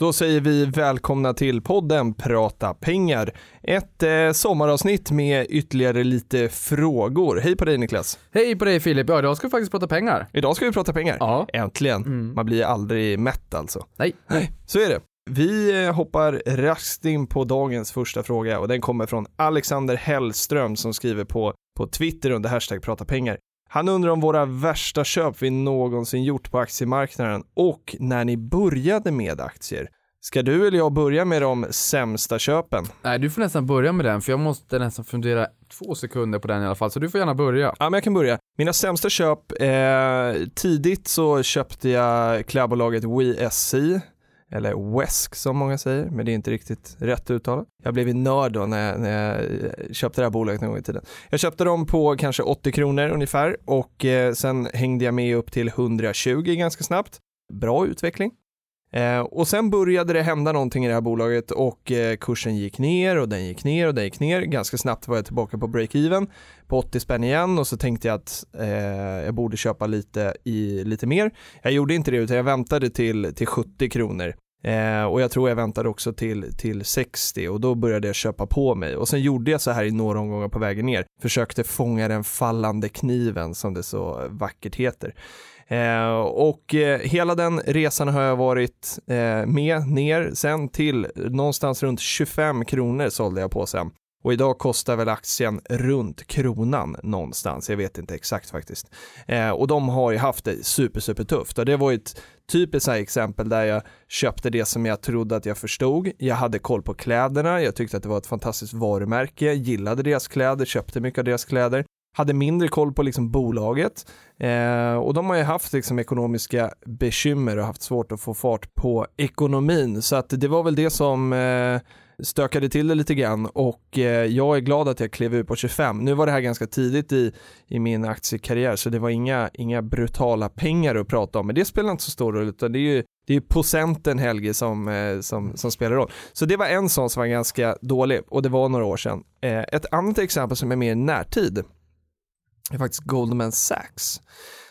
Då säger vi välkomna till podden Prata pengar. Ett eh, sommaravsnitt med ytterligare lite frågor. Hej på dig Niklas. Hej på dig Filip, ja idag ska vi faktiskt prata pengar. Idag ska vi prata pengar. Ja. Äntligen. Mm. Man blir aldrig mätt alltså. Nej. Nej, så är det. Vi eh, hoppar raskt in på dagens första fråga och den kommer från Alexander Hellström som skriver på, på Twitter under hashtag prata pengar. Han undrar om våra värsta köp vi någonsin gjort på aktiemarknaden och när ni började med aktier. Ska du eller jag börja med de sämsta köpen? Nej, du får nästan börja med den för jag måste nästan fundera två sekunder på den i alla fall, så du får gärna börja. Ja, men jag kan börja. Mina sämsta köp, eh, tidigt så köpte jag klädbolaget WeSC, eller Wesk som många säger, men det är inte riktigt rätt uttal. Jag blev en nörd då när jag, när jag eh, köpte det här bolaget en gång i tiden. Jag köpte dem på kanske 80 kronor ungefär och eh, sen hängde jag med upp till 120 ganska snabbt. Bra utveckling. Eh, och sen började det hända någonting i det här bolaget och eh, kursen gick ner och den gick ner och den gick ner. Ganska snabbt var jag tillbaka på break-even på 80 spänn igen och så tänkte jag att eh, jag borde köpa lite, i, lite mer. Jag gjorde inte det utan jag väntade till, till 70 kronor. Eh, och jag tror jag väntade också till, till 60 och då började jag köpa på mig och sen gjorde jag så här i några omgångar på vägen ner. Försökte fånga den fallande kniven som det så vackert heter. Eh, och eh, hela den resan har jag varit eh, med ner sen till någonstans runt 25 kronor sålde jag på sen. Och idag kostar väl aktien runt kronan någonstans, jag vet inte exakt faktiskt. Eh, och de har ju haft det super, super tufft och det var ju ett typiskt här exempel där jag köpte det som jag trodde att jag förstod. Jag hade koll på kläderna, jag tyckte att det var ett fantastiskt varumärke, gillade deras kläder, köpte mycket av deras kläder hade mindre koll på liksom bolaget eh, och de har ju haft liksom ekonomiska bekymmer och haft svårt att få fart på ekonomin så att det var väl det som eh, stökade till det lite grann och eh, jag är glad att jag klev ut på 25. Nu var det här ganska tidigt i, i min aktiekarriär så det var inga, inga brutala pengar att prata om men det spelar inte så stor roll utan det är ju det är procenten Helge som, eh, som, som spelar roll. Så det var en sån som var ganska dålig och det var några år sedan. Eh, ett annat exempel som är mer närtid är faktiskt Goldman Sachs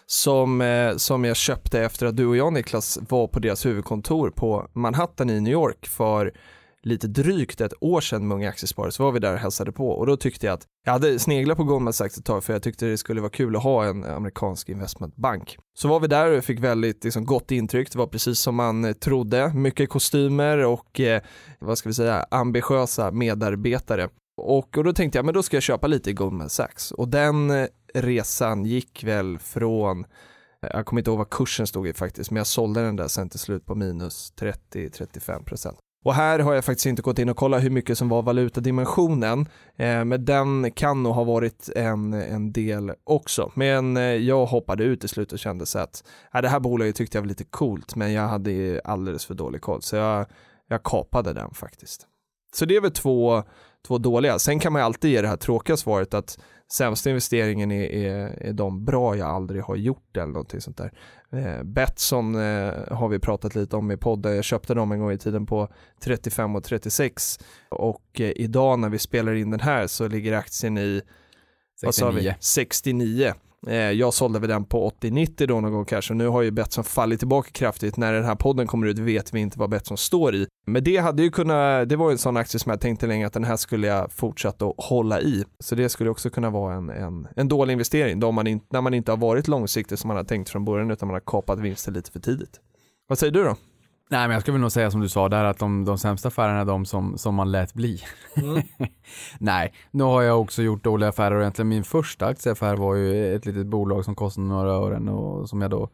som, eh, som jag köpte efter att du och jag Niklas var på deras huvudkontor på Manhattan i New York för lite drygt ett år sedan med Unga Aktiesparare så var vi där och hälsade på och då tyckte jag att jag hade sneglat på Goldman Sachs ett tag för jag tyckte det skulle vara kul att ha en amerikansk investmentbank. Så var vi där och fick väldigt liksom, gott intryck, det var precis som man eh, trodde, mycket kostymer och eh, vad ska vi säga, ambitiösa medarbetare. Och, och då tänkte jag, men då ska jag köpa lite i Goldman Sachs. Och den eh, resan gick väl från, eh, jag kommer inte ihåg vad kursen stod i faktiskt, men jag sålde den där sen till slut på minus 30-35%. Och här har jag faktiskt inte gått in och kollat hur mycket som var valutadimensionen, eh, men den kan nog ha varit en, en del också. Men eh, jag hoppade ut i slut och kände så att äh, det här bolaget tyckte jag var lite coolt, men jag hade alldeles för dålig koll, så jag, jag kapade den faktiskt. Så det är väl två, två dåliga. Sen kan man ju alltid ge det här tråkiga svaret att sämsta investeringen är, är, är de bra jag aldrig har gjort eller någonting sånt där. Eh, Betsson eh, har vi pratat lite om i podden. Jag köpte dem en gång i tiden på 35 och 36 och eh, idag när vi spelar in den här så ligger aktien i 69. vad sa vi? 69. Eh, jag sålde väl den på 80-90 då någon gång kanske. Nu har ju Betsson fallit tillbaka kraftigt. När den här podden kommer ut vet vi inte vad Betsson står i. Men det hade ju kunnat, det var ju en sån aktie som jag tänkte länge att den här skulle jag fortsätta att hålla i. Så det skulle också kunna vara en, en, en dålig investering då man in, när man inte har varit långsiktig som man har tänkt från början utan man har kapat vinster lite för tidigt. Vad säger du då? Nej men jag skulle nog säga som du sa där att de, de sämsta affärerna är de som, som man lät bli. Mm. Nej, nu har jag också gjort dåliga affärer och egentligen min första aktieaffär var ju ett litet bolag som kostade några ören och som jag då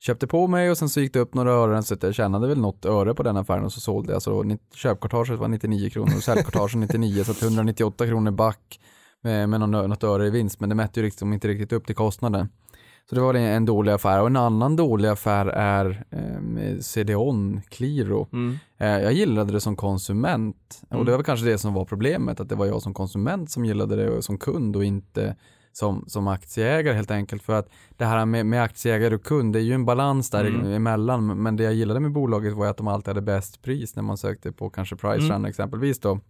köpte på mig och sen så gick det upp några ören så att jag tjänade väl något öre på den affären och så sålde jag. Så köpkortaget var 99 kronor och säljkortaget 99 så att 198 kronor back med, med någon, något öre i vinst men det mätte ju liksom inte riktigt upp till kostnaden. Så det var en dålig affär och en annan dålig affär är eh, CDON, Qliro. Mm. Eh, jag gillade det som konsument Mm. och det var kanske det som var problemet, att det var jag som konsument som gillade det som kund och inte som, som aktieägare helt enkelt. För att det här med, med aktieägare och kund, det är ju en balans där Mm. emellan. Men det jag gillade med bolaget var att de alltid hade bäst pris när man sökte på kanske Pricerun Mm. exempelvis då.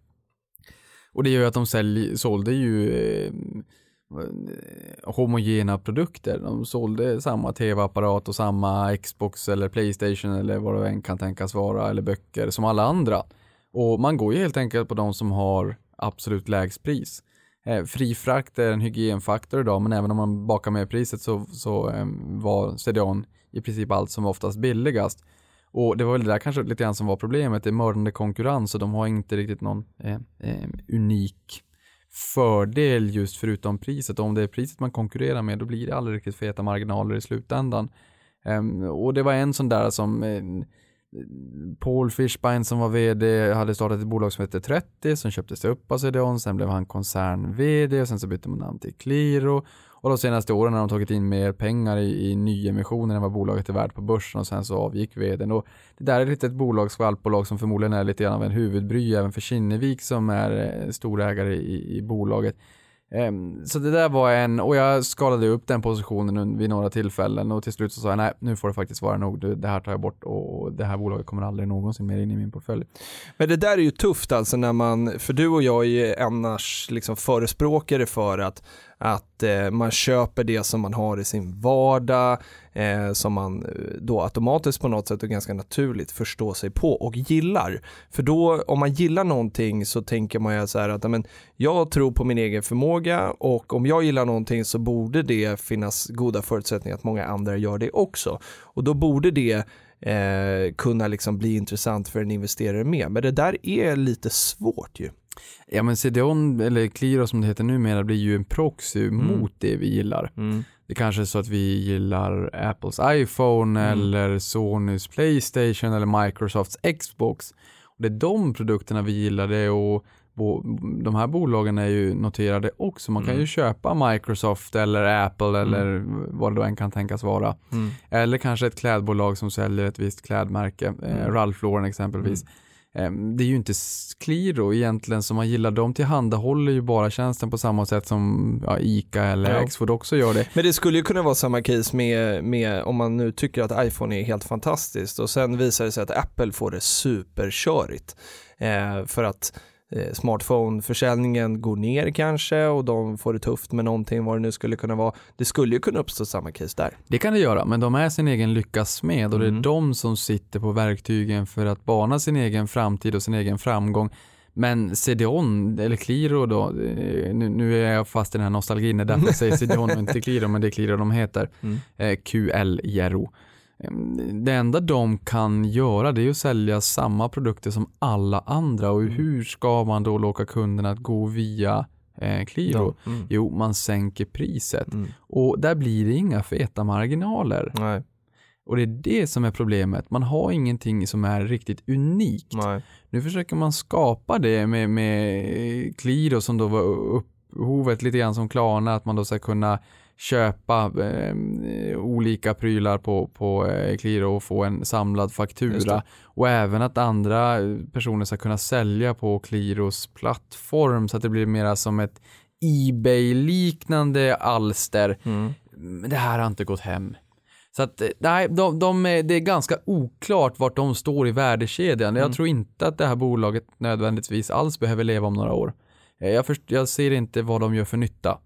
Och det gör ju att de sälj, sålde ju eh, Eh, homogena produkter. De sålde samma tv-apparat och samma Xbox eller Playstation eller vad det än kan tänkas vara eller böcker som alla andra. Och man går ju helt enkelt på de som har absolut lägst pris. Eh, fri frakt är en hygienfaktor idag men även om man bakar med priset så, så eh, var CDON i princip allt som var oftast billigast. Och det var väl det där kanske lite grann som var problemet, det är mördande konkurrens och de har inte riktigt någon eh, eh, unik fördel just förutom priset. Och om det är priset man konkurrerar med då blir det aldrig riktigt feta marginaler i slutändan. Ehm, och det var en sån där som ehm, Paul Fishbein som var vd hade startat ett bolag som hette 30 som köptes upp av CDON, sen blev han koncern-vd och sen så bytte man namn till Qliro och de senaste åren har de tagit in mer pengar i, i nyemissioner än vad bolaget är värt på börsen och sen så avgick vdn. Och det där är lite ett bolag, skvalpbolag som förmodligen är lite grann av en huvudbry även för Kinnevik som är eh, storägare i, i bolaget. Ehm, så det där var en, och jag skalade upp den positionen vid några tillfällen och till slut så sa jag nej, nu får det faktiskt vara nog, det här tar jag bort och det här bolaget kommer aldrig någonsin mer in i min portfölj. Men det där är ju tufft alltså när man, för du och jag är ju annars liksom förespråkare för att, att eh, man köper det som man har i sin vardag, eh, som man eh, då automatiskt på något sätt och ganska naturligt förstår sig på och gillar. För då, om man gillar någonting så tänker man ju så här att amen, jag tror på min egen förmåga och om jag gillar någonting så borde det finnas goda förutsättningar att många andra gör det också. Och då borde det eh, kunna liksom bli intressant för en investerare med. Men det där är lite svårt ju. Ja men CDON, eller Qliro som det heter numera, blir ju en proxy mot det vi gillar. Det kanske är så att vi gillar Apples iPhone Mm. eller Sonys Playstation eller Microsofts Xbox. Och det är de produkterna vi gillar det och de här bolagen är ju noterade också. Man kan Mm. ju köpa Microsoft eller Apple eller vad det då än kan tänkas vara. Mm. Eller kanske ett klädbolag som säljer ett visst klädmärke, eh, Mm. Ralph Lauren exempelvis. Eh, Det är ju inte Qliro egentligen som man gillar. De tillhandahåller ju bara tjänsten på samma sätt som ja, ICA eller Ja. Axfood också gör det. Men det skulle ju kunna vara samma case med, med om man nu tycker att iPhone är helt fantastiskt och sen visar det sig att Apple får det superkörigt. Eh, för att smartphone-försäljningen går ner kanske och de får det tufft med någonting vad det nu skulle kunna vara. Det skulle ju kunna uppstå samma case där. Det kan det göra, men de är sin egen lyckas med och det är Mm. de som sitter på verktygen för att bana sin egen framtid och sin egen framgång. Men CDON, eller Qliro då, eh, nu, nu är jag fast i den här nostalgin, det är därför jag säger CDON och inte Qliro, men det är Qliro de heter. Mm. Eh, QL-Gero. Det enda de kan göra det är att sälja samma produkter som alla andra och Mm. hur ska man då locka kunderna att gå via eh, Qliro? Mm. Jo, man sänker priset Mm. och där blir det inga feta marginaler. Nej, Och det är det som är problemet. Man har ingenting som är riktigt unikt. nej. Nu försöker man skapa det med, med Qliro som då var upphovet lite grann som Klarna, att man då ska kunna köpa eh, olika prylar på, på eh, Qliro och få en samlad faktura. Och även att andra personer ska kunna sälja på Qliros plattform så att det blir mera som ett Ebay-liknande alster. Mm. Men det här har inte gått hem. Så att, eh, nej, de, de, är- det är ganska oklart vart de står i värdekedjan. Jag Mm. tror tror inte att det här bolaget nödvändigtvis alls behöver leva om några år. Eh, Jag, först, jag ser inte vad de gör för nytta.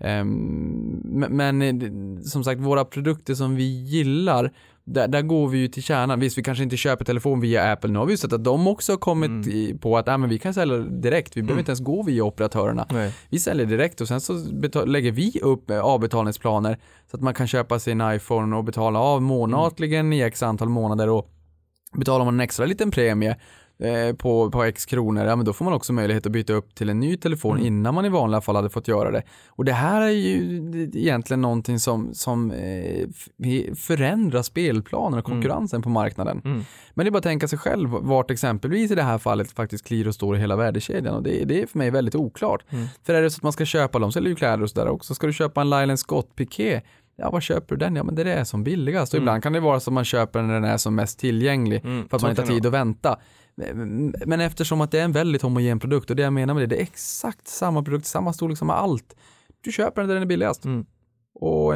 Ehm, men, eh, som sagt, våra produkter som vi gillar, där, där går vi ju till kärnan. Visst, vi kanske inte köper telefon via Apple. Nu har vi ju sett att de också har kommit Mm. i, på att äh, men vi kan sälja direkt. Vi behöver inte ens gå via operatörerna. Nej. Vi säljer direkt och sen så lägger vi upp eh, avbetalningsplaner så att man kan köpa sin iPhone och betala av månatligen i x antal månader och betalar man en extra liten premie eh, på, på x kronor, ja men då får man också möjlighet att byta upp till en ny telefon Mm. innan man i vanliga fall hade fått göra det. Och det här är ju egentligen någonting som, som eh, förändrar spelplanen och Mm. konkurrensen på marknaden. Mm. Men det är bara att tänka sig själv vart exempelvis i det här fallet faktiskt Qliro står i hela värdekedjan och det, det är för mig väldigt oklart. Mm. För är det så att man ska köpa, de säljer ju kläder och sådär också, ska du köpa en Lylan Scott piké Ja, vad köper du den? Ja, men det är det som billigast. Och Mm. ibland kan det vara så att man köper den när den är som mest tillgänglig Mm, för att man inte har tid att vänta. Men- eftersom att det är en väldigt homogen produkt och det jag menar med det, det är exakt samma produkt, samma storlek, samma allt. Du köper den där den är billigast. Mm. Och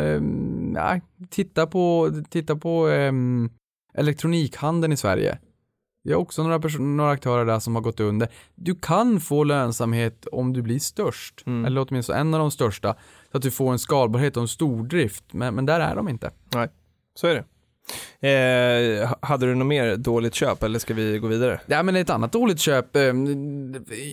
nej, titta på, titta på ehm, elektronikhandeln i Sverige. Det är också några, några aktörer där som har gått under. Du kan få lönsamhet om du blir störst, Mm. eller åtminstone en av de största, så att du får en skalbarhet och en stordrift, men, men där är de inte. Så är det. Eh, hade du något mer dåligt köp eller ska vi gå vidare? Ja men ett annat dåligt köp, eh,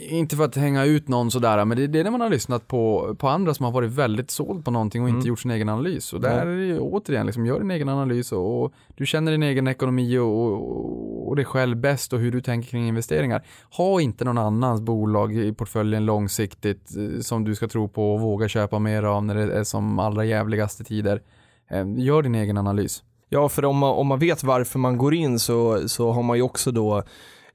inte för att hänga ut någon sådär, men det, det är när man har lyssnat på, på andra som har varit väldigt såld på någonting och inte Mm. gjort sin egen analys. Och där är det återigen, liksom, gör din egen analys och, och du känner din egen ekonomi och, och, och dig själv bäst och hur du tänker kring investeringar. Ha inte någon annans bolag i portföljen långsiktigt eh, som du ska tro på och våga köpa mer av när det är som allra jävligaste tider. Eh, Gör din egen analys. Ja, för om man, om man vet varför man går in så, så har man ju också då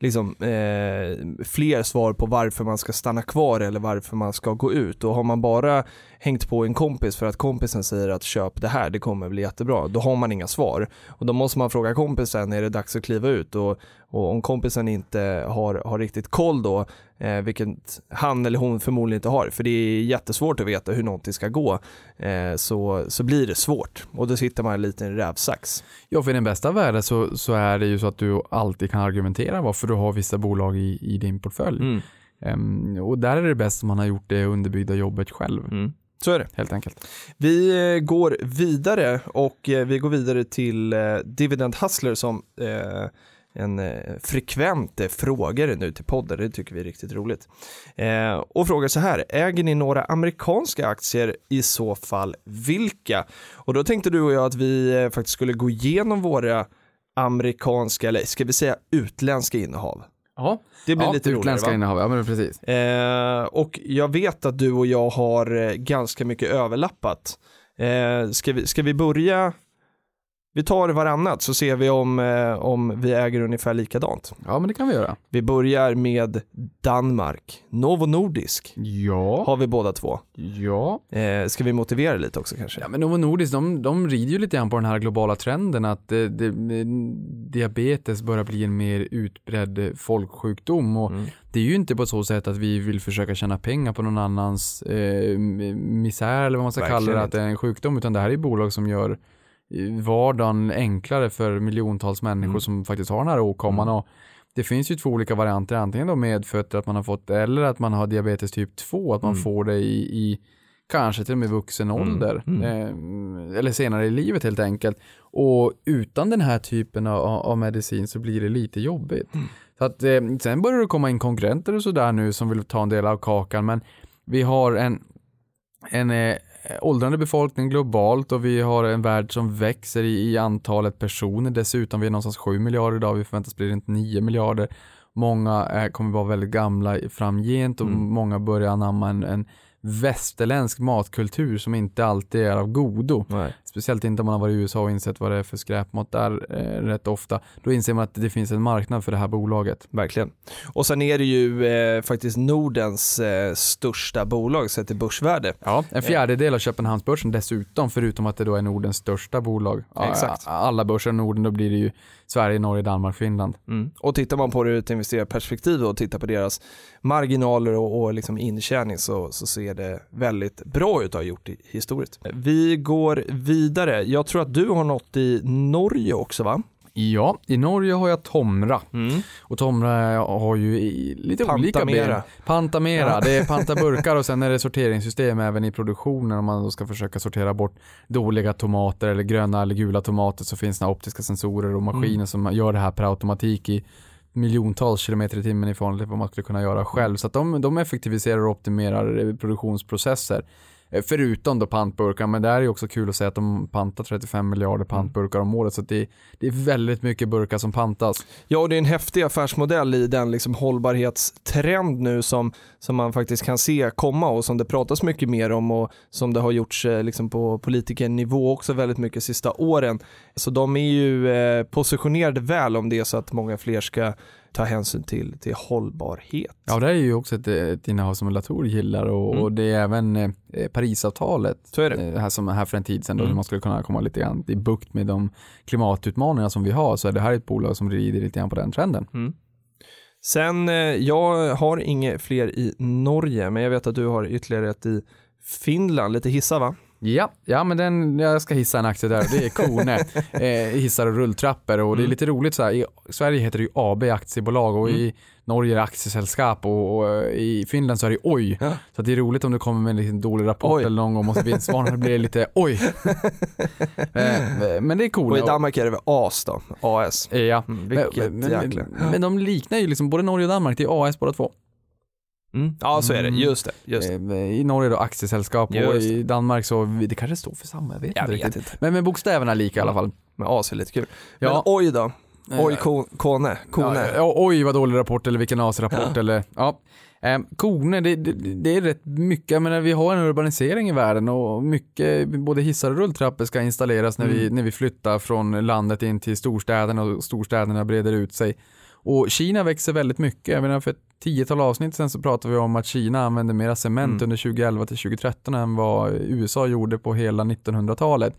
liksom eh, fler svar på varför man ska stanna kvar eller varför man ska gå ut. Och har man bara hängt på en kompis för att kompisen säger att köp det här, det kommer bli jättebra, då har man inga svar. Och då måste man fråga kompisen, är det dags att kliva ut? Och, och om kompisen inte har, har riktigt koll då, eh, vilket han eller hon förmodligen inte har, för det är jättesvårt att veta hur någonting ska gå, eh, så, så blir det svårt. Och då sitter man lite i en rävsax. Ja, för i den bästa världen så, så är det ju så att du alltid kan argumentera varför du har vissa bolag i, i din portfölj. Mm. Ehm, och där är det bäst om man har gjort det underbyggda jobbet själv, Mm. Så är det. helt enkelt. Vi eh, går vidare och eh, vi går vidare till eh, Dividend Hustler som en frekvent frågare nu till podden, det tycker vi är riktigt roligt. Och frågar så här, äger ni några amerikanska aktier, i så fall vilka? Och då tänkte du och jag att vi faktiskt skulle gå igenom våra amerikanska, eller ska vi säga utländska innehav? Ja, Det blir ja, lite roligare utländska va? innehav, ja men precis. Eh, och jag vet att du och jag har eh, ganska mycket överlappat. Eh, ska, vi, ska vi börja? Vi tar varannat så ser vi om, eh, om vi äger ungefär likadant. Ja, men det kan vi göra. Vi börjar med Danmark. Novo Nordisk Ja, har vi båda två. ja. Eh, ska vi motivera lite också kanske? Ja, men Novo Nordisk, de, de rider ju lite grann på den här globala trenden att eh, det, diabetes börjar bli en mer utbredd eh, folksjukdom och Mm. det är ju inte på så sätt att vi vill försöka tjäna pengar på någon annans eh, misär eller vad man ska Verkligen kalla det, att det är en sjukdom, utan det här är bolag som gör vardagen enklare för miljontals människor Mm. som faktiskt har den här åkomman Mm. och det finns ju två olika varianter, antingen då medfött att man har fått eller att man har diabetes typ 2, att man Mm. får det i, i kanske till och med vuxen Mm. ålder Mm. eh, eller senare i livet helt enkelt. Och utan den här typen av, av medicin så blir det lite jobbigt. Mm. Så att, eh, sen börjar det komma in konkurrenter och sådär nu som vill ta en del av kakan men vi har en, en eh, åldrande befolkning globalt och vi har en värld som växer i, i antalet personer dessutom. Vi är någonstans 7 miljarder idag, vi förväntas bli runt 9 miljarder. Många eh, kommer vara väldigt gamla framgent och Mm. många börjar anamma en, en västerländsk matkultur som inte alltid är av godo. Nej. Speciellt inte om man har varit i USA och insett vad det är för skräpmat där eh, rätt ofta. Då inser man att det finns en marknad för det här bolaget. Verkligen. Och sen är det ju eh, faktiskt Nordens eh, största bolag sett till börsvärde. Ja, en fjärdedel av Köpenhamnsbörsen dessutom, förutom att det då är Nordens största bolag. Ja, Exakt. Alla börser i Norden, då blir det ju Sverige, Norge, Danmark, Finland. Mm. Och tittar man på det ur ett investerarperspektiv och tittar på deras marginaler och, och liksom intjäning så, så ser det väldigt bra ut att ha gjort historiskt. Vi går vidare. Jag tror att du har något i Norge också va? Ja, i Norge har jag Tomra. Mm. Och Tomra har ju lite olika Pantamera. ben. Pantamera, Ja. det är pantaburkar och sen är det sorteringssystem även i produktionen om man då ska försöka sortera bort dåliga tomater eller gröna eller gula tomater så finns det optiska sensorer och maskiner Mm. som gör det här per automatik i miljontals kilometer i timmen i förhållande till vad man skulle kunna göra själv. Så att de, de effektiviserar och optimerar produktionsprocesser. Eh, Förutom då pantburkar, men det är ju också kul att säga att de pantar 35 miljarder pantburkar om året. Så det, det är väldigt mycket burkar som pantas. Ja, och det är en häftig affärsmodell i den liksom hållbarhetstrend nu som, som man faktiskt kan se komma och som det pratas mycket mer om och som det har gjorts eh, liksom på politikernivå också väldigt mycket sista åren. Så de är ju eh, positionerade väl om det är så att många fler ska ta hänsyn till, till hållbarhet. Ja, det är ju också ett, ett innehav som Latour gillar och, Mm. och det är även eh, Parisavtalet. Så är det. Eh, här som här för en tid sedan då, Mm. man skulle kunna komma lite grann i bukt med de klimatutmaningar som vi har, så är det här ett bolag som rider lite grann på den trenden. Mm. Sen, eh, jag har inget fler i Norge, men jag vet att du har ytterligare ett i Finland, lite hissar va? Ja, ja men den, jag ska hissa en aktie där, det är Kone, eh, hissar och rulltrappor och det är Mm. lite roligt så här, i Sverige heter det ju AB aktiebolag och Mm. i Norge är det aktiesällskap och, och eh, i Finland så är det OJ. Ja. Så det är roligt om du kommer med en liten dålig rapport Oj. eller någon gång måste vinstvarna, det blir lite oj. eh, men det är Och Kone. i Danmark är det väl AS då, AS. Eh, Ja. Mm, vilket men, men, men de liknar ju liksom både Norge och Danmark, det är AS båda två. Mm. Ja, så är det. Mm. Just det. Just det. Eh, I Norge då aktiesällskap och i Danmark så, det kanske står för samma, jag vet Jag inte vet inte. Men med bokstäverna lika i alla fall. Men AS är lite kul. Ja. Men oj då. Oj, Eh, ko, Kone. Kone. Ja, ja, oj vad dålig rapport eller vilken asrapport eller ja. Eh, Kone, det, det, det är rätt mycket, jag menar vi har en urbanisering i världen och mycket, både hissar och rulltrappor ska installeras när, vi, Mm. när vi flyttar från landet in till storstäderna och storstäderna breder ut sig. Och Kina växer väldigt mycket, jag menar för ett tiotal avsnitt sen så pratade vi om att Kina använde mera cement Mm. under 2011 till 2013 än vad USA gjorde på hela 1900-talet.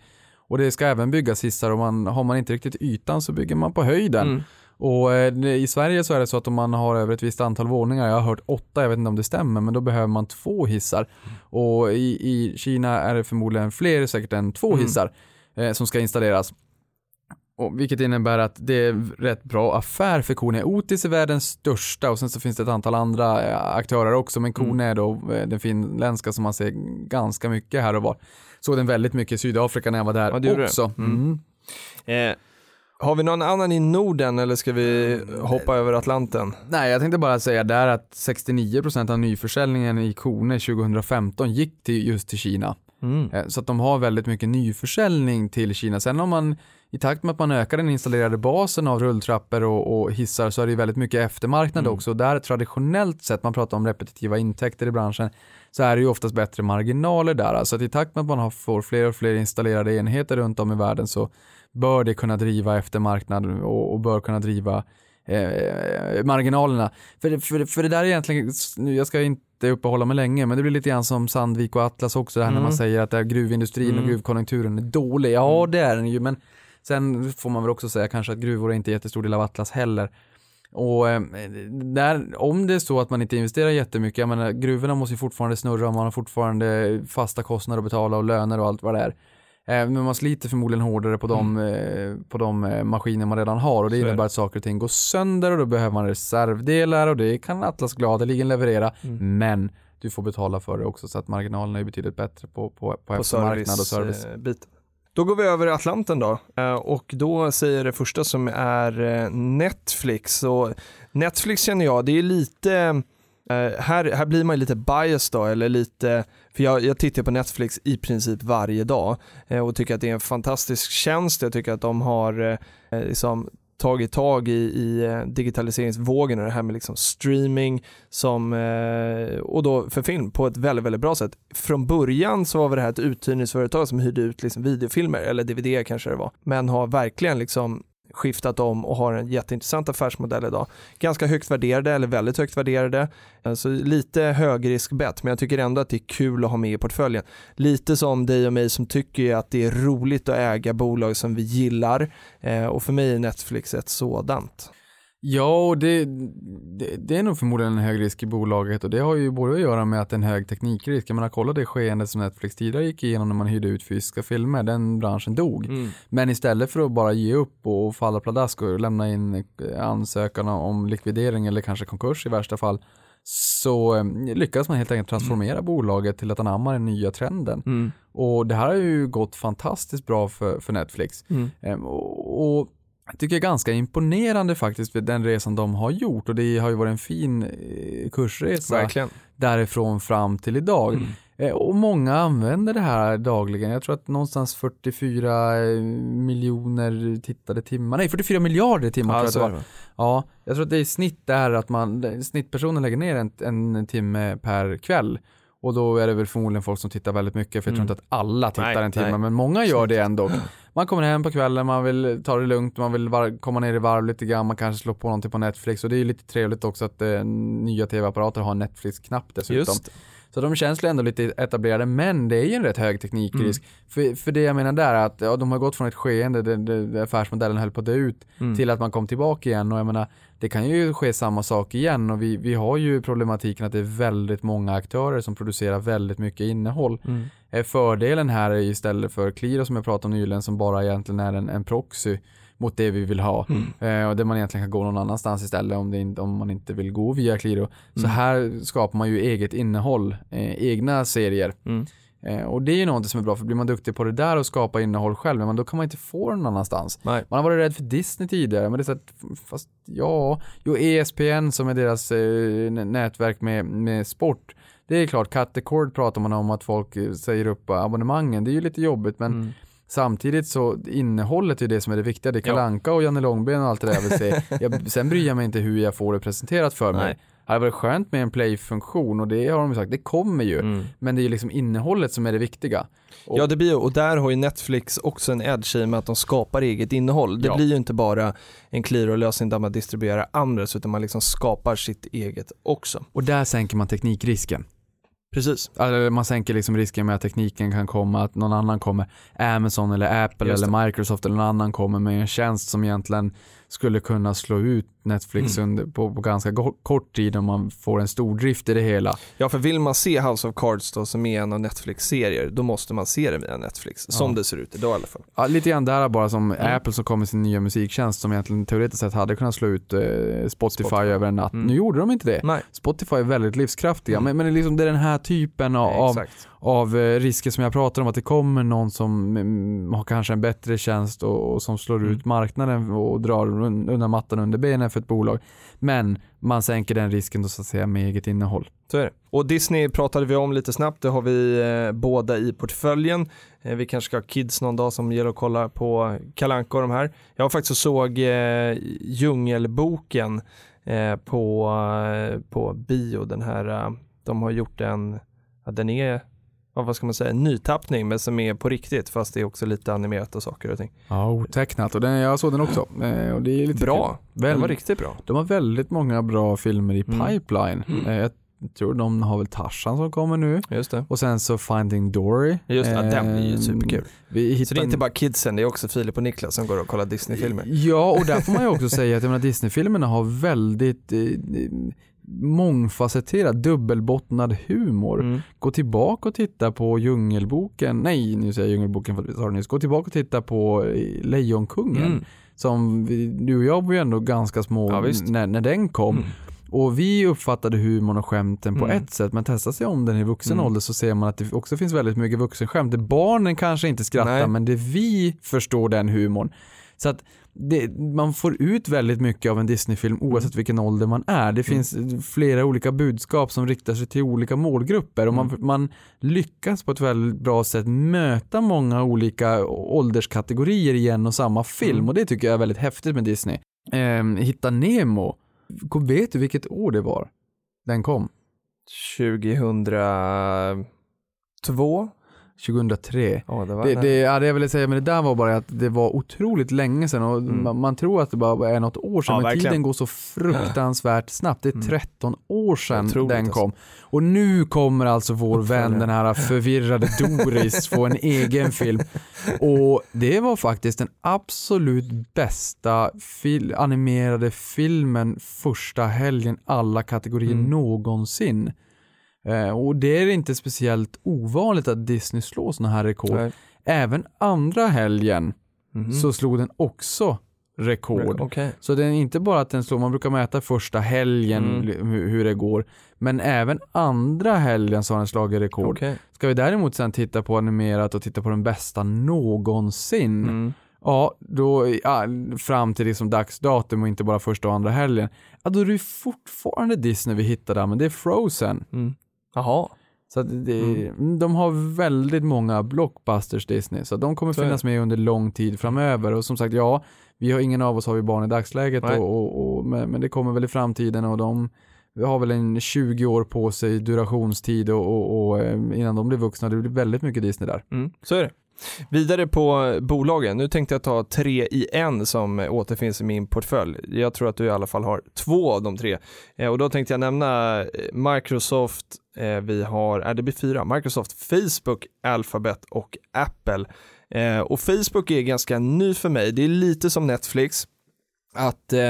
Och det ska även byggas hissar och man, har man inte riktigt ytan så bygger man på höjden. Mm. Och eh, i Sverige så är det så att om man har över ett visst antal våningar, jag har hört åtta, jag vet inte om det stämmer, men då behöver man två hissar. Och i, i Kina är det förmodligen fler, säkert än två Mm. hissar eh, som ska installeras. Och vilket innebär att det är rätt bra affär för Kone. Otis är världens största och sen så finns det ett antal andra eh, aktörer också, men Kone är då eh, den finländska som man ser ganska mycket här och var. Såg den väldigt mycket i Sydafrika när jag var där Ja, också. det. Mm. Eh, har vi någon annan i Norden eller ska vi hoppa över Atlanten? Nej, jag tänkte bara säga där att 69% av nyförsäljningen i Kone 2015 gick till just till Kina. Mm. Eh, Så att de har väldigt mycket nyförsäljning till Kina. Sen om man i takt med att man ökar den installerade basen av rulltrappor och, och hissar så är det ju väldigt mycket eftermarknad Mm. också. Där traditionellt sett, man pratar om repetitiva intäkter i branschen, så är det ju oftast bättre marginaler där. Så att i takt med att man har, får fler och fler installerade enheter runt om i världen så bör det kunna driva eftermarknad och, och bör kunna driva eh, marginalerna. För, för, för det där är egentligen, nu, jag ska inte uppehålla mig länge, men det blir lite grann som Sandvik och Atlas också, det här när Mm. man säger att gruvindustrin och Mm. gruvkonjunkturen är dålig. Ja, det är den ju, men sen får man väl också säga kanske att gruvor är inte jättestor del av Atlas heller. Och eh, där, om det är så att man inte investerar jättemycket, jag menar gruvorna måste ju fortfarande snurra och man har fortfarande fasta kostnader att betala och löner och allt vad det är. Eh, Men man sliter förmodligen hårdare på de, eh, på de maskiner man redan har och det Så är innebär det. att saker och ting går sönder och då behöver man reservdelar och det kan Atlas gladeligen leverera. Mm. Men du får betala för det också så att marginalerna är betydligt bättre på, på, på, På eftermarknad och service. servicebiten. Då går vi över Atlanten då eh, och då säger det första som är eh, Netflix. Och Netflix känner jag, det är lite, eh, här, här blir man lite bias då, eller lite, för jag, jag tittar på Netflix i princip varje dag och tycker att det är en fantastisk tjänst. Jag tycker att de har liksom tagit tag i, i eh, digitaliseringsvågen och det här med liksom streaming som, eh, och då för film på ett väldigt, väldigt bra sätt. Från början så var det här ett uthyrningsföretag som hyrde ut liksom videofilmer, eller DVD kanske det var, men har verkligen liksom skiftat om och har en jätteintressant affärsmodell idag. Ganska högt värderade eller väldigt högt värderade. Alltså lite högriskbett men jag tycker ändå att det är kul att ha med i portföljen. Lite som dig och mig som tycker att det är roligt att äga bolag som vi gillar eh, och för mig är Netflix ett sådant. Ja, och det, det, det är nog förmodligen en hög risk i bolaget och det har ju både att göra med att det är en hög teknikrisk. Jag menar, kolla det skeendet som Netflix tidigare gick igenom när man hyrde ut fysiska filmer, den branschen dog. Men istället för att bara ge upp och falla pladask och lämna in eh, ansökan om likvidering eller kanske konkurs i värsta fall, så eh, lyckas man helt enkelt transformera bolaget till att anamma den nya trenden. Mm. Och det här har ju gått fantastiskt bra för, för Netflix. Mm. Ehm, och, och jag tycker det är ganska imponerande faktiskt för den resan de har gjort och det har ju varit en fin eh, kursresa Verkligen. därifrån fram till idag. Mm. Eh, Och många använder det här dagligen. Jag tror att någonstans 44 miljoner tittade timmar, nej 44 miljarder timmar tror jag är det. Ja, jag tror att det är i snitt där att man, snittpersonen lägger ner en, en timme per kväll. Och då är det väl förmodligen folk som tittar väldigt mycket, för jag tror Mm. inte att alla tittar Nej, en timme, nej. men många gör det ändå. Man kommer hem på kvällen, man vill ta det lugnt, man vill komma ner i varv lite grann, man kanske slår på någonting på Netflix och det är ju lite trevligt också att eh, nya tv-apparater har en Netflix-knapp dessutom. Just Så de känns ju ändå lite etablerade, men det är ju en rätt hög teknikrisk. Mm. För, för det jag menar där är att ja, de har gått från ett skeende där, där, där affärsmodellen höll på att dö ut Mm. till att man kom tillbaka igen och jag menar det kan ju ske samma sak igen och vi, vi har ju problematiken att det är väldigt många aktörer som producerar väldigt mycket innehåll. Mm. Eh, Fördelen här är istället för Qliro som jag pratade om nyligen som bara egentligen är en, en proxy mot det vi vill ha Mm. eh, och där man egentligen kan gå någon annanstans istället om, det om man inte vill gå via Qliro. Så Mm. här skapar man ju eget innehåll, eh, egna serier. Mm. Eh, och det är ju något som är bra för blir man duktig på det där och skapa innehåll själv, men då kan man inte få det någon annanstans. Nej. Man har varit rädd för Disney tidigare, men det är så att, fast ja, jo ESPN som är deras eh, nä- nätverk med, med sport. Det är klart, cut the cord pratar man om att folk eh, säger upp abonnemangen. Det är ju lite jobbigt, men Mm. Samtidigt så innehållet är det som är det viktiga. Det är Ja. Kalle Anka och Janne Långben och allt det där jag vill se. Jag, sen bryr jag mig inte hur jag får det presenterat för mig. Nej. Det hade varit skönt med en play-funktion och det har de ju sagt, det kommer ju. Mm. Men det är ju liksom innehållet som är det viktiga. Och- Ja det blir ju, och där har ju Netflix också en edge i och med att de skapar eget innehåll. Det Ja. blir ju inte bara en Qliro-lösning där man distribuerar andras utan man liksom skapar sitt eget också. Och där sänker man teknikrisken. Precis. Alltså man sänker liksom risken med att tekniken kan komma, att någon annan kommer, Amazon eller Apple eller Microsoft eller någon annan kommer med en tjänst som egentligen skulle kunna slå ut Netflix Mm. under, på, på ganska kort tid om man får en stor drift i det hela. Ja för vill man se House of Cards då som är en av Netflix-serier då måste man se det via Netflix. Som Ja. det ser ut idag i alla fall. Ja, lite grann där bara som Mm. Apple som kom med sin nya musiktjänst som egentligen teoretiskt sett hade kunnat slå ut eh, Spotify, Spotify. över en natt. Mm. Nu gjorde de inte det. Nej. Spotify är väldigt livskraftiga, Mm. men, men det, är liksom, det är den här typen av, Exakt. Av eh, risker som jag pratar om, att det kommer någon som mm, har kanske en bättre tjänst och, och som slår Mm. ut marknaden och drar un- undan mattan under benen för ett bolag. Men man sänker den risken då så att säga med eget innehåll. Så är det. Och Disney pratade vi om lite snabbt, det har vi eh, båda i portföljen. Eh, vi kanske ska ha kids någon dag som gäller att kolla på Kalanka och de här. Jag var faktiskt och såg eh, Djungelboken eh, på, eh, på bio, den här, eh, de har gjort en, ja, den är, vad ska man säga, nytappning men som är på riktigt fast det är också lite animerat och saker och ting. Ja, otecknat. Och den, jag såg den också. Eh, och det är lite Bra, kul. den Väl, var riktigt bra. De har väldigt många bra filmer i Mm. pipeline. Eh, jag tror de har väl Tarzan som kommer nu. Just det. Och sen så Finding Dory. Just det, den är ju Eh, superkul. Vi hittar Så det är inte bara kidsen, det är också Filip och Niklas som går och kollar Disney-filmer. Ja, och där får man ju också säga att menar, Disney-filmerna har väldigt eh, mångfacetterad, dubbelbottnad humor. Mm. Gå tillbaka och titta på Djungelboken, nej nu säger jag Djungelboken för att vi sa det nyss. Gå tillbaka och titta på eh, Lejonkungen. Mm. Som vi, du och jag var ju ändå ganska små Ja, när, när den kom. Mm. Och vi uppfattade humorn och skämten på Mm. ett sätt, men testa sig om den i vuxen Mm. ålder så ser man att det också finns väldigt mycket vuxenskämt. Barnen kanske inte skrattar, Nej. men det vi förstår den humorn. Så att det, man får ut väldigt mycket av en Disney-film oavsett vilken ålder man är. Det finns flera olika budskap som riktar sig till olika målgrupper och man, man lyckas på ett väldigt bra sätt möta många olika ålderskategorier i en och samma film Mm. och det tycker jag är väldigt häftigt med Disney. Ehm, Hitta Nemo, vet du vilket år det var den kom? 2002? 2003. Ja, det var Det, det. ja, det jag ville säga med det där var bara att det var otroligt länge sedan och Mm. man, man tror att det bara är något år sedan Ja, men verkligen. tiden går så fruktansvärt snabbt. Det är Mm. 13 år sedan Otroligt, den alltså. kom. Och nu kommer alltså vår vän, den här förvirrade Doris, få en egen film. Och det var faktiskt den absolut bästa fil- animerade filmen första helgen alla kategorier Mm. någonsin. Eh, och det är inte speciellt ovanligt att Disney slår sådana här rekord. Nej. Även andra helgen Mhm. så slog den också rekord. Okej. Så det är inte bara att den slår, man brukar mäta första helgen Mm. hur, hur det går, men även andra helgen så har den slagit rekord. Okej. Ska vi däremot sen titta på animerat och titta på den bästa någonsin, Mm. ja, då, ja, fram till liksom dagsdatum och inte bara första och andra helgen, ja, då är det fortfarande Disney vi hittar där, men det är Frozen. Mm. Jaha. Så det, de har väldigt många blockbusters Disney, så de kommer Så finnas med under lång tid framöver. Och som sagt, ja, vi har ingen av oss har ju barn i dagsläget, och, och, och, men, det kommer väl i framtiden och de vi har väl en 20 år på sig durationstid och, eh, innan de blir vuxna, det blir väldigt mycket Disney där. Mm, så är det. Vidare på bolagen, nu tänkte jag ta tre i en som återfinns i min portfölj. Jag tror att du i alla fall har två av de tre. Eh, och då tänkte jag nämna eh, Microsoft, Eh, vi har, är det blir fyra, Microsoft, Facebook, Alphabet och Apple. Eh, och Facebook är ganska ny för mig, det är lite som Netflix, att eh,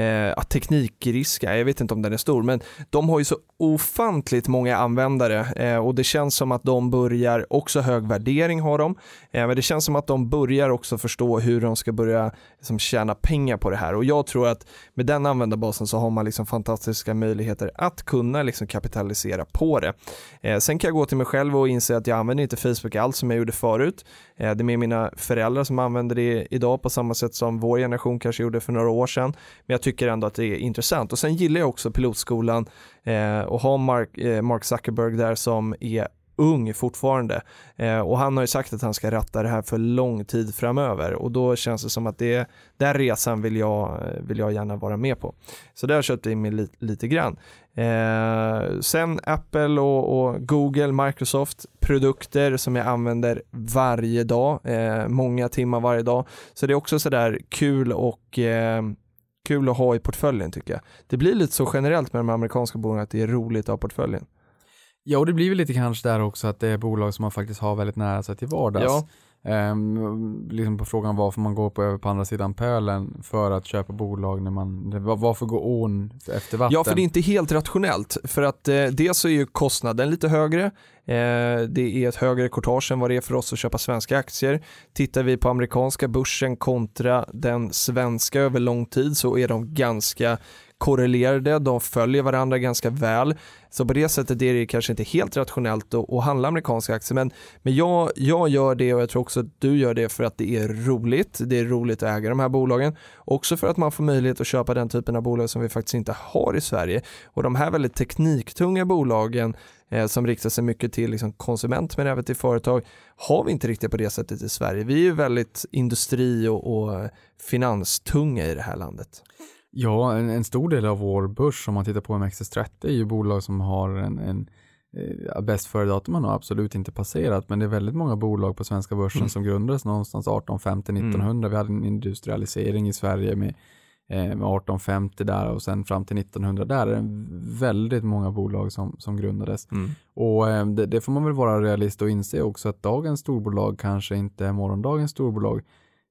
eh att teknikriska, jag vet inte om den är stor, men de har ju så ofantligt många användare eh, och det känns som att de börjar, också hög värdering har de, Eh, men det känns som att de börjar också förstå hur de ska börja liksom, tjäna pengar på det här och jag tror att med den användarbasen så har man liksom fantastiska möjligheter att kunna liksom kapitalisera på det. Eh, sen kan jag gå till mig själv och inse att jag använder inte Facebook alls som jag gjorde förut. Eh, det är mer mina föräldrar som använder det idag på samma sätt som vår generation kanske gjorde för några år sedan. Men jag tycker ändå att det är intressant och sen gillar jag också pilotskolan eh, och ha Mark, eh, Mark Zuckerberg där som är ung fortfarande eh, och han har ju sagt att han ska ratta det här för lång tid framöver och då känns det som att det, den resan vill jag, vill jag gärna vara med på. Så det har jag köpt in mig li, lite grann. Eh, sen Apple och, och, Google, Microsoft, produkter som jag använder varje dag, eh, många timmar varje dag. Så det är också sådär kul och eh, kul att ha i portföljen tycker jag. Det blir lite så generellt med de amerikanska bolagen att det är roligt att ha portföljen. Ja, och det blir väl lite kanske där också att det är bolag som man faktiskt har väldigt nära sig till vardags. Ja. Um, liksom på frågan varför man går på över på andra sidan pölen för att köpa bolag när man, varför gå ån efter vatten? Ja, för det är inte helt rationellt. För att eh, dels så är ju kostnaden lite högre. Eh, det är ett högre courtage än vad det är för oss att köpa svenska aktier. Tittar vi på amerikanska börsen kontra den svenska över lång tid så är de ganska korrelerade, de följer varandra ganska väl. Så på det sättet är det kanske inte helt rationellt att, att handla amerikanska aktier. Men, men jag, jag gör det och jag tror också att du gör det för att det är roligt. Det är roligt att äga de här bolagen. Också för att man får möjlighet att köpa den typen av bolag som vi faktiskt inte har i Sverige. Och de här väldigt tekniktunga bolagen eh, som riktar sig mycket till liksom, konsument men även till företag har vi inte riktigt på det sättet i Sverige. Vi är ju väldigt industri och, och finanstunga i det här landet. Ja, en, en, stor del av vår börs om man tittar på MXS30 är ju bolag som har en, en eh, bäst före-datum har absolut inte passerat, men det är väldigt många bolag på svenska börsen mm. som grundades någonstans 1850-1900. Mm. Vi hade en industrialisering i Sverige med, eh, med 1850 där och sen fram till 1900. Där är det väldigt många bolag som, som grundades. Mm. Och eh, det, det, får man väl vara realist och inse också att dagens storbolag kanske inte är morgondagens storbolag.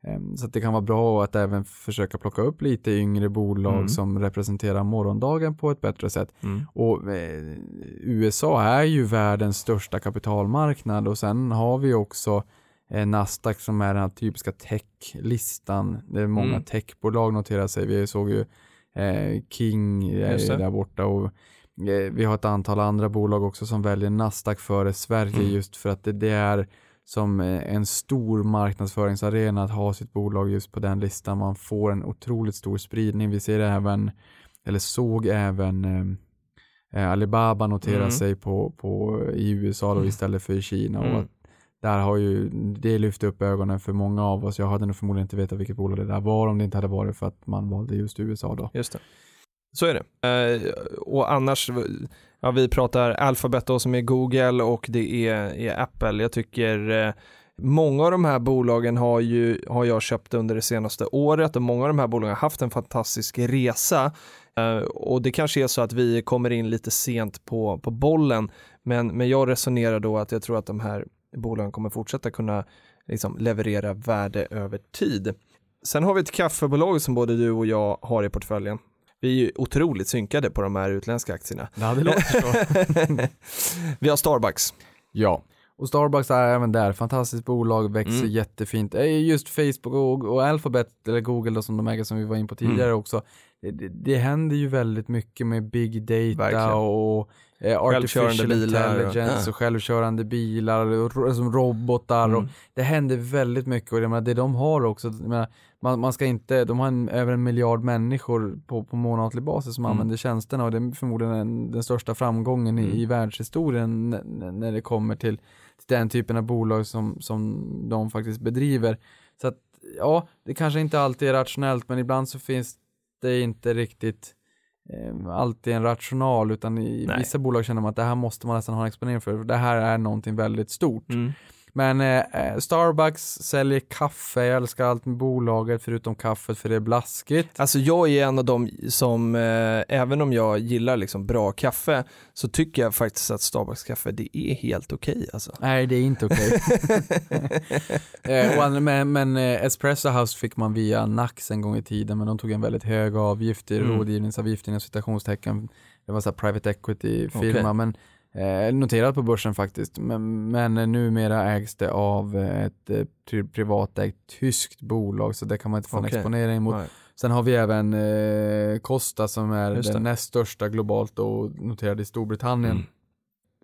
Ehm, så det kan vara bra att även försöka plocka upp lite yngre bolag mm. som representerar morgondagen på ett bättre sätt. Mm. Och eh, USA är ju världens största kapitalmarknad och sen har vi också eh, Nasdaq som är den här typiska techlistan. Det är många mm. techbolag noterar sig. Vi såg ju eh, King där borta och vi har ett antal andra bolag också som väljer Nasdaq före Sverige mm. just för att det, det är som en stor marknadsföringsarena att ha sitt bolag just på den listan. Man får en otroligt stor spridning. Vi ser även, eller såg även eh, Alibaba notera mm. sig på, på, i USA då mm. istället för i Kina. Mm. Och där har ju det lyft upp ögonen för många av oss. Jag hade nog förmodligen inte vetat vilket bolag det där var om det inte hade varit för att man valde just USA då. Just det. Så är det. Eh, och annars, ja, vi pratar Alphabet då som är Google och det är, är Apple. Jag tycker eh, Många av de här bolagen har, ju, har jag köpt under det senaste året och många av de här bolagen har haft en fantastisk resa. Eh, och det kanske är så att vi kommer in lite sent på, på bollen, men, men jag resonerar då att jag tror att de här bolagen kommer fortsätta kunna liksom, leverera värde över tid. Sen har vi ett kaffebolag som både du och jag har i portföljen vi är ju otroligt synkade på de här utländska aktierna. Ja, det låter så. vi har Starbucks. Ja, och Starbucks är även där, fantastiskt bolag, växer mm. jättefint. Just Facebook och, och, Alphabet, eller Google då, som de äger som vi var in på tidigare mm. också. Det, det, det, händer ju väldigt mycket med big data Verkligen. och eh, artificial intelligence och, och självkörande bilar och som robotar mm. och det händer väldigt mycket och jag menar, det de har också, menar, man, man ska inte, de har en, över en miljard människor på, på månatlig basis som mm. använder tjänsterna och det är förmodligen en, den största framgången i, mm. i världshistorien när det kommer till, till den typen av bolag som, som de faktiskt bedriver. Så att ja, det kanske inte alltid är rationellt men ibland så finns det inte riktigt eh, alltid en rational utan i Nej. vissa bolag känner man att det här måste man nästan ha en exponering för. för Det här är någonting väldigt stort. Mm. Men eh, eh, Starbucks säljer kaffe, jag älskar allt med bolaget förutom kaffet för det är blaskigt. Alltså jag är en av dem som, eh, även om jag gillar liksom bra kaffe, så tycker jag faktiskt att Starbucks kaffe det är helt okej alltså. Nej, det är inte okej. eh, och andra- men men eh, Espresso House fick man via Nax en gång i tiden, men de tog en väldigt hög avgift, i Mm. rådgivningsavgift inom citationstecken. Det var så här private equity-firma, Okej. men eh, noterat på börsen faktiskt. Men, men numera ägs det av eh, ett eh, pri- privatägt tyskt bolag, så det kan man inte få en Okej. exponering mot. Sen har vi även eh, Costa som är den näst största globalt och noterad i Storbritannien. Mm.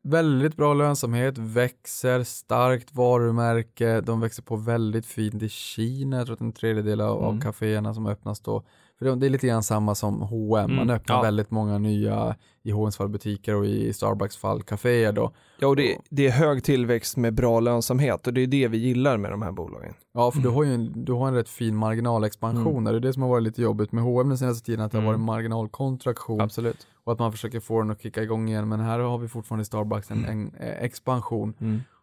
Väldigt bra lönsamhet, växer, starkt varumärke, de växer på väldigt fint i Kina, jag tror att en tredjedel av, av Mm. kaféerna som öppnas då, det är lite grann samma som H&M. man Mm, öppnar ja. väldigt många nya, i H&M's fall butiker och i Starbucks fall kaféer då. Ja, och det, det är hög tillväxt med bra lönsamhet och det är det vi gillar med de här bolagen. Ja, för du Mm. har ju en, du har en rätt fin marginalexpansion där. Det är det som har varit lite jobbigt med H&M den senaste tiden, att det har Mm. varit marginalkontraktion Absolut. och att man försöker få den att kicka igång igen. Men här har vi fortfarande i Starbucks en, en eh, expansion.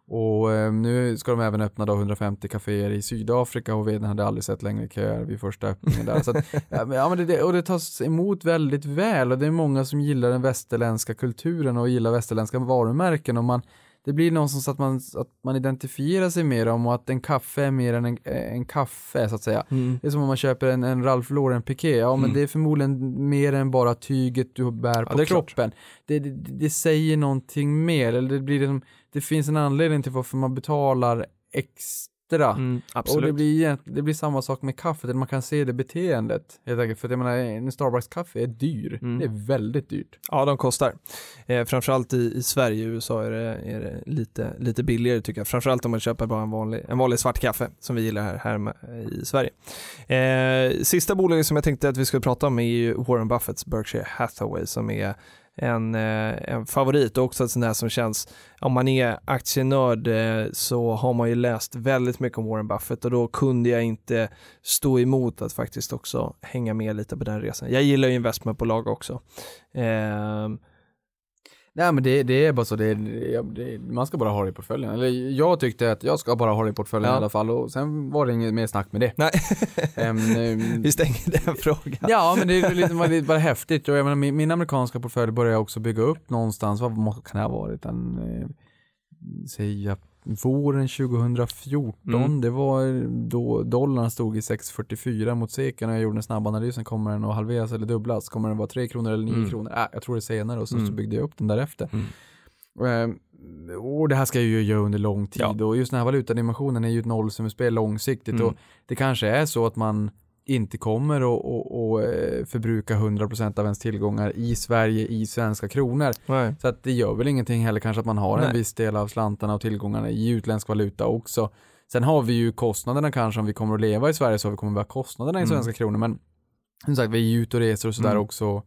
Och eh, nu ska de även öppna då 150 kaféer i Sydafrika och vdn hade aldrig sett längre köer vid första öppningen där. Så att, ja, men, ja, det- och det tas emot väldigt väl och det är många som gillar den västerländska kulturen och gillar västerländska varumärken och man det blir någonstans att man, att man identifierar sig mer om och att en kaffe är mer än en, en kaffe så att säga. Mm. Det är som om man köper en, en Ralph Lauren piké, ja men Mm. det är förmodligen mer än bara tyget du bär på det kroppen. Det, det, det säger någonting mer, eller det, blir liksom, det finns en anledning till varför man betalar extra. Mm. Och det blir, det blir samma sak med kaffet, man kan se det beteendet. Helt enkelt, för att jag menar, en Starbucks-kaffe är dyr. Mm. Det är väldigt dyrt. Ja, de kostar. Eh, framförallt i, i Sverige, i USA är det, är det lite, lite billigare tycker jag. Framförallt om man köper bara en vanlig, en vanlig svart kaffe som vi gillar här, här med, i Sverige. Eh, sista bolaget som jag tänkte att vi skulle prata om är ju Warren Buffetts Berkshire Hathaway som är en, eh, en favorit och också en sån där som känns, om man är aktienörd eh, så har man ju läst väldigt mycket om Warren Buffett och då kunde jag inte stå emot att faktiskt också hänga med lite på den resan. Jag gillar ju investmentbolag också. Eh, Nej men det, det är bara så, det, det, man ska bara ha det i portföljen. Eller jag tyckte att jag ska bara ha det i portföljen Ja. i alla fall och sen var det inget mer snack med det. Nej, ehm, vi stänger den frågan. Ja, men det är lite bara, det bara häftigt. Och jag menar, min, min amerikanska portfölj började jag också bygga upp någonstans, vad kan det ha varit? En, eh, säga våren 2014, Mm. det var då dollarn stod i 6,44 mot seken och jag gjorde en snabb analys, sen kommer den att halveras eller dubblas, kommer den vara 3 kronor eller 9 Mm. kronor? Äh, jag tror det senare och så, så Mm. byggde jag upp den därefter. Mm. Ehm, Och det här ska jag ju göra under lång tid Ja. och just den här valutadimensionen är ju ett nollsummespel långsiktigt Mm. och det kanske är så att man inte kommer att eh, förbruka 100% av ens tillgångar i Sverige i svenska kronor. Nej. Så att det gör väl ingenting heller kanske att man har Nej. en viss del av slantarna och tillgångarna i utländsk valuta också. Sen har vi ju kostnaderna kanske om vi kommer att leva i Sverige så har vi kommer att ha kostnaderna i Mm. svenska kronor men som sagt vi är ju ute och reser och sådär Mm. också.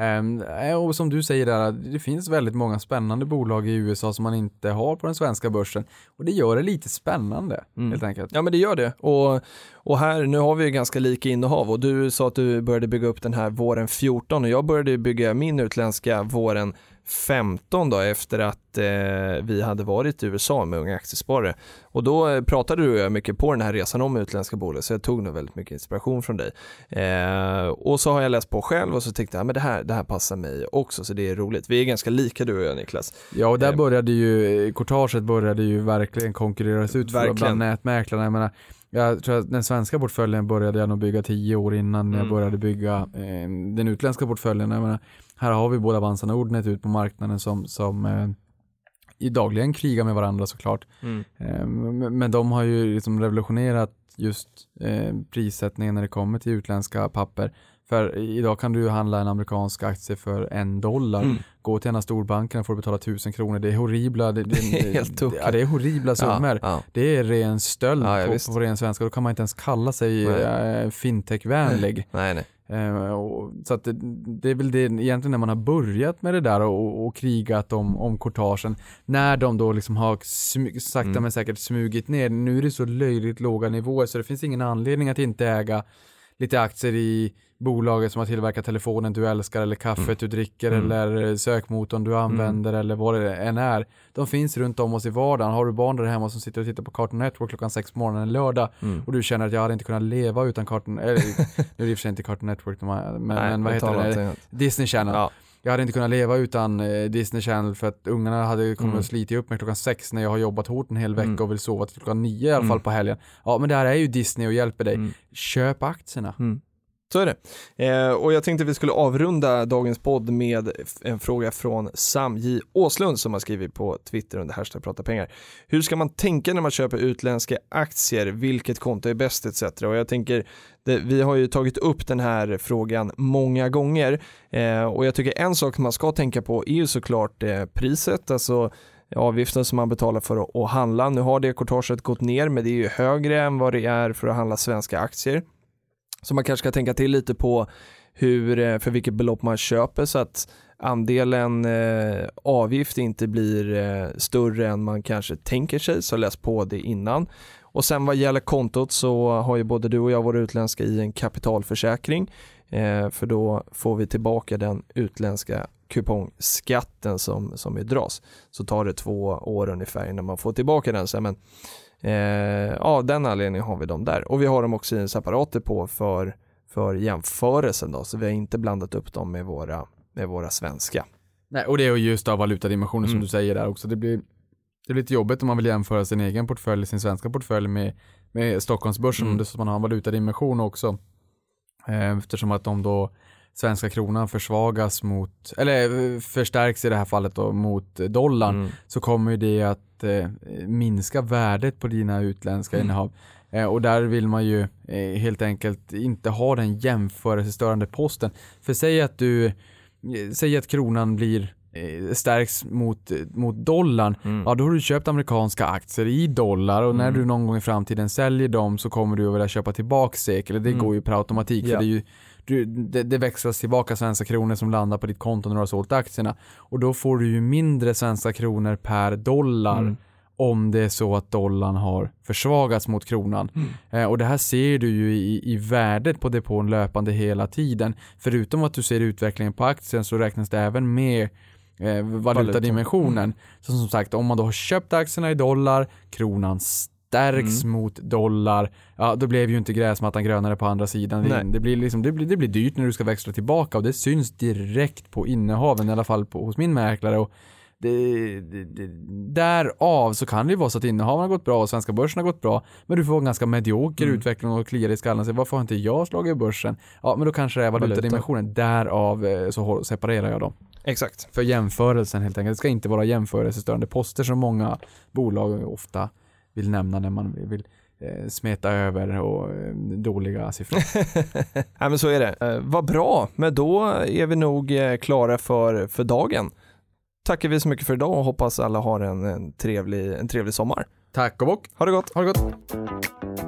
Ehm, och som du säger där, det finns väldigt många spännande bolag i USA som man inte har på den svenska börsen och det gör det lite spännande Mm. helt enkelt. Ja men det gör det och, och här, nu har vi ju ganska lika innehav och du sa att du började bygga upp den här våren 14 och jag började bygga min utländska våren 15 då efter att eh, vi hade varit i USA med unga aktiesparare. Och då eh, pratade du och jag mycket på den här resan om utländska bolag så jag tog nog väldigt mycket inspiration från dig. Eh, och så har jag läst på själv och så tänkte jag, men det här, det här passar mig också så det är roligt. Vi är ganska lika du och jag Niklas. Ja, och där Eh. började ju, courtaget började ju verkligen konkurreras ut för Verkligen. bland nätmäklarna. Jag menar, jag tror att den svenska portföljen började jag nog bygga tio år innan jag Mm. började bygga eh, den utländska portföljen. Jag menar, här har vi båda Avanza Nordnet ut på marknaden som, som eh, dagligen krigar med varandra såklart. Eh, men- de har ju liksom revolutionerat just eh, prissättningen när det kommer till utländska papper. För idag kan du handla en amerikansk aktie för en dollar. Mm. Gå till en av storbankerna får du betala tusen kronor. Det är horribla. Det, Det är helt. Ja, det är horribla summor. Ja, ja. Det är ren stöld Ja, på, på ren svenska. Då kan man inte ens kalla sig Nej. eh, fintech-vänlig. Nej, nej. Eh, så att det, det är väl det egentligen när man har börjat med det där och, och krigat om, om courtagen. När de då liksom har smy, sakta Mm. men säkert smugit ner. Nu är det så löjligt låga nivåer så det finns ingen anledning att inte äga lite aktier i bolaget som har tillverkat telefonen du älskar eller kaffet Mm. du dricker Mm. eller sökmotorn du använder eller vad det än är. De finns runt om oss i vardagen. Har du barn där hemma som sitter och tittar på Cartoon Network klockan sex på morgonen en lördag Mm. och du känner att jag hade inte kunnat leva utan Cartoon, eller nu är det i och för sig inte Cartoon Network, men, Nej, men vad heter det? Disney Channel. Ja. Jag hade inte kunnat leva utan eh, Disney Channel för att ungarna hade kommit Mm. och slitit upp mig klockan sex när jag har jobbat hårt en hel vecka Mm. och vill sova till klockan nio i alla fall Mm. på helgen. Ja men det här är ju Disney och hjälper dig. Mm. Köp aktierna. Så är det. Eh, och jag tänkte vi skulle avrunda dagens podd med en fråga från Sam J. Åslund som har skrivit på Twitter under hashtag prata pengar. Hur ska man tänka när man köper utländska aktier? Vilket konto är bäst etc. Och jag tänker, det, vi har ju tagit upp den här frågan många gånger eh, och jag tycker en sak man ska tänka på är ju såklart eh, priset, alltså avgiften som man betalar för att, att handla. Nu har det courtaget gått ner men det är ju högre än vad det är för att handla svenska aktier. Så man kanske ska tänka till lite på hur, eh, för vilket belopp man köper så att andelen eh, avgift inte blir eh, större än man kanske tänker sig, så läs på det innan. Och sen vad gäller kontot så har ju både du och jag vår utländska i en kapitalförsäkring, eh, för då får vi tillbaka den utländska kupongskatten som, som vi dras. Så tar det två år ungefär innan man får tillbaka den Så, men eh, av den anledningen har vi dem där. Och vi har dem också i en separat depå för, för jämförelsen då, så vi har inte blandat upp dem med våra, med våra svenska. Nej, och det är ju just av valutadimensionen som Mm. du säger där också. Det blir, det blir lite jobbigt om man vill jämföra sin egen portfölj, sin svenska portfölj med, med Stockholmsbörsen, Mm. om det så att man har en valutadimension också. Eh, eftersom att de då svenska kronan försvagas mot, eller eh, förstärks i det här fallet då mot dollarn, Mm. så kommer ju det att eh, minska värdet på dina utländska Mm. innehav. Eh, och där vill man ju eh, helt enkelt inte ha den jämförelsestörande posten. För säg att du, eh, säg att kronan blir eh, stärks mot, mot dollarn, Mm. ja då har du köpt amerikanska aktier i dollar och när Mm. du någon gång i framtiden säljer dem så kommer du att vilja köpa tillbaka SEK, eller det Mm. går ju per automatik Ja. för det är ju du, det, det växlas tillbaka svenska kronor som landar på ditt konto när du har sålt aktierna. Och då får du ju mindre svenska kronor per dollar Mm. om det är så att dollarn har försvagats mot kronan. Mm. Eh, och det här ser du ju i, i värdet på depån löpande hela tiden. Förutom att du ser utvecklingen på aktien så räknas det även med eh, valutadimensionen. Så som sagt, om man då har köpt aktierna i dollar, kronan stärks Mm. mot dollar, ja då blev ju inte gräsmattan grönare på andra sidan. Nej. Det, blir liksom, det, blir, det blir dyrt när du ska växla tillbaka och det syns direkt på innehaven, i alla fall på, hos min mäklare. Och det, det, det, därav så kan det ju vara så att innehaven har gått bra och svenska börsen har gått bra, men du får en ganska medioker Mm. utveckling och kliar i skallen säger varför har inte jag slagit i börsen? Ja, men då kanske det är valutadimensionen, därav eh, så separerar jag dem. Exakt. För jämförelsen helt enkelt. Det ska inte vara jämförelsestörande poster som många bolag ofta vill nämna när man vill eh, smeta över och eh, dåliga siffror. Nej men så är det. Eh, vad bra, men då är vi nog klara för, för dagen. Tackar vi så mycket för idag och hoppas alla har en, en, trevlig, en trevlig sommar. Tack och bock. Ha det gott! Ha det gott.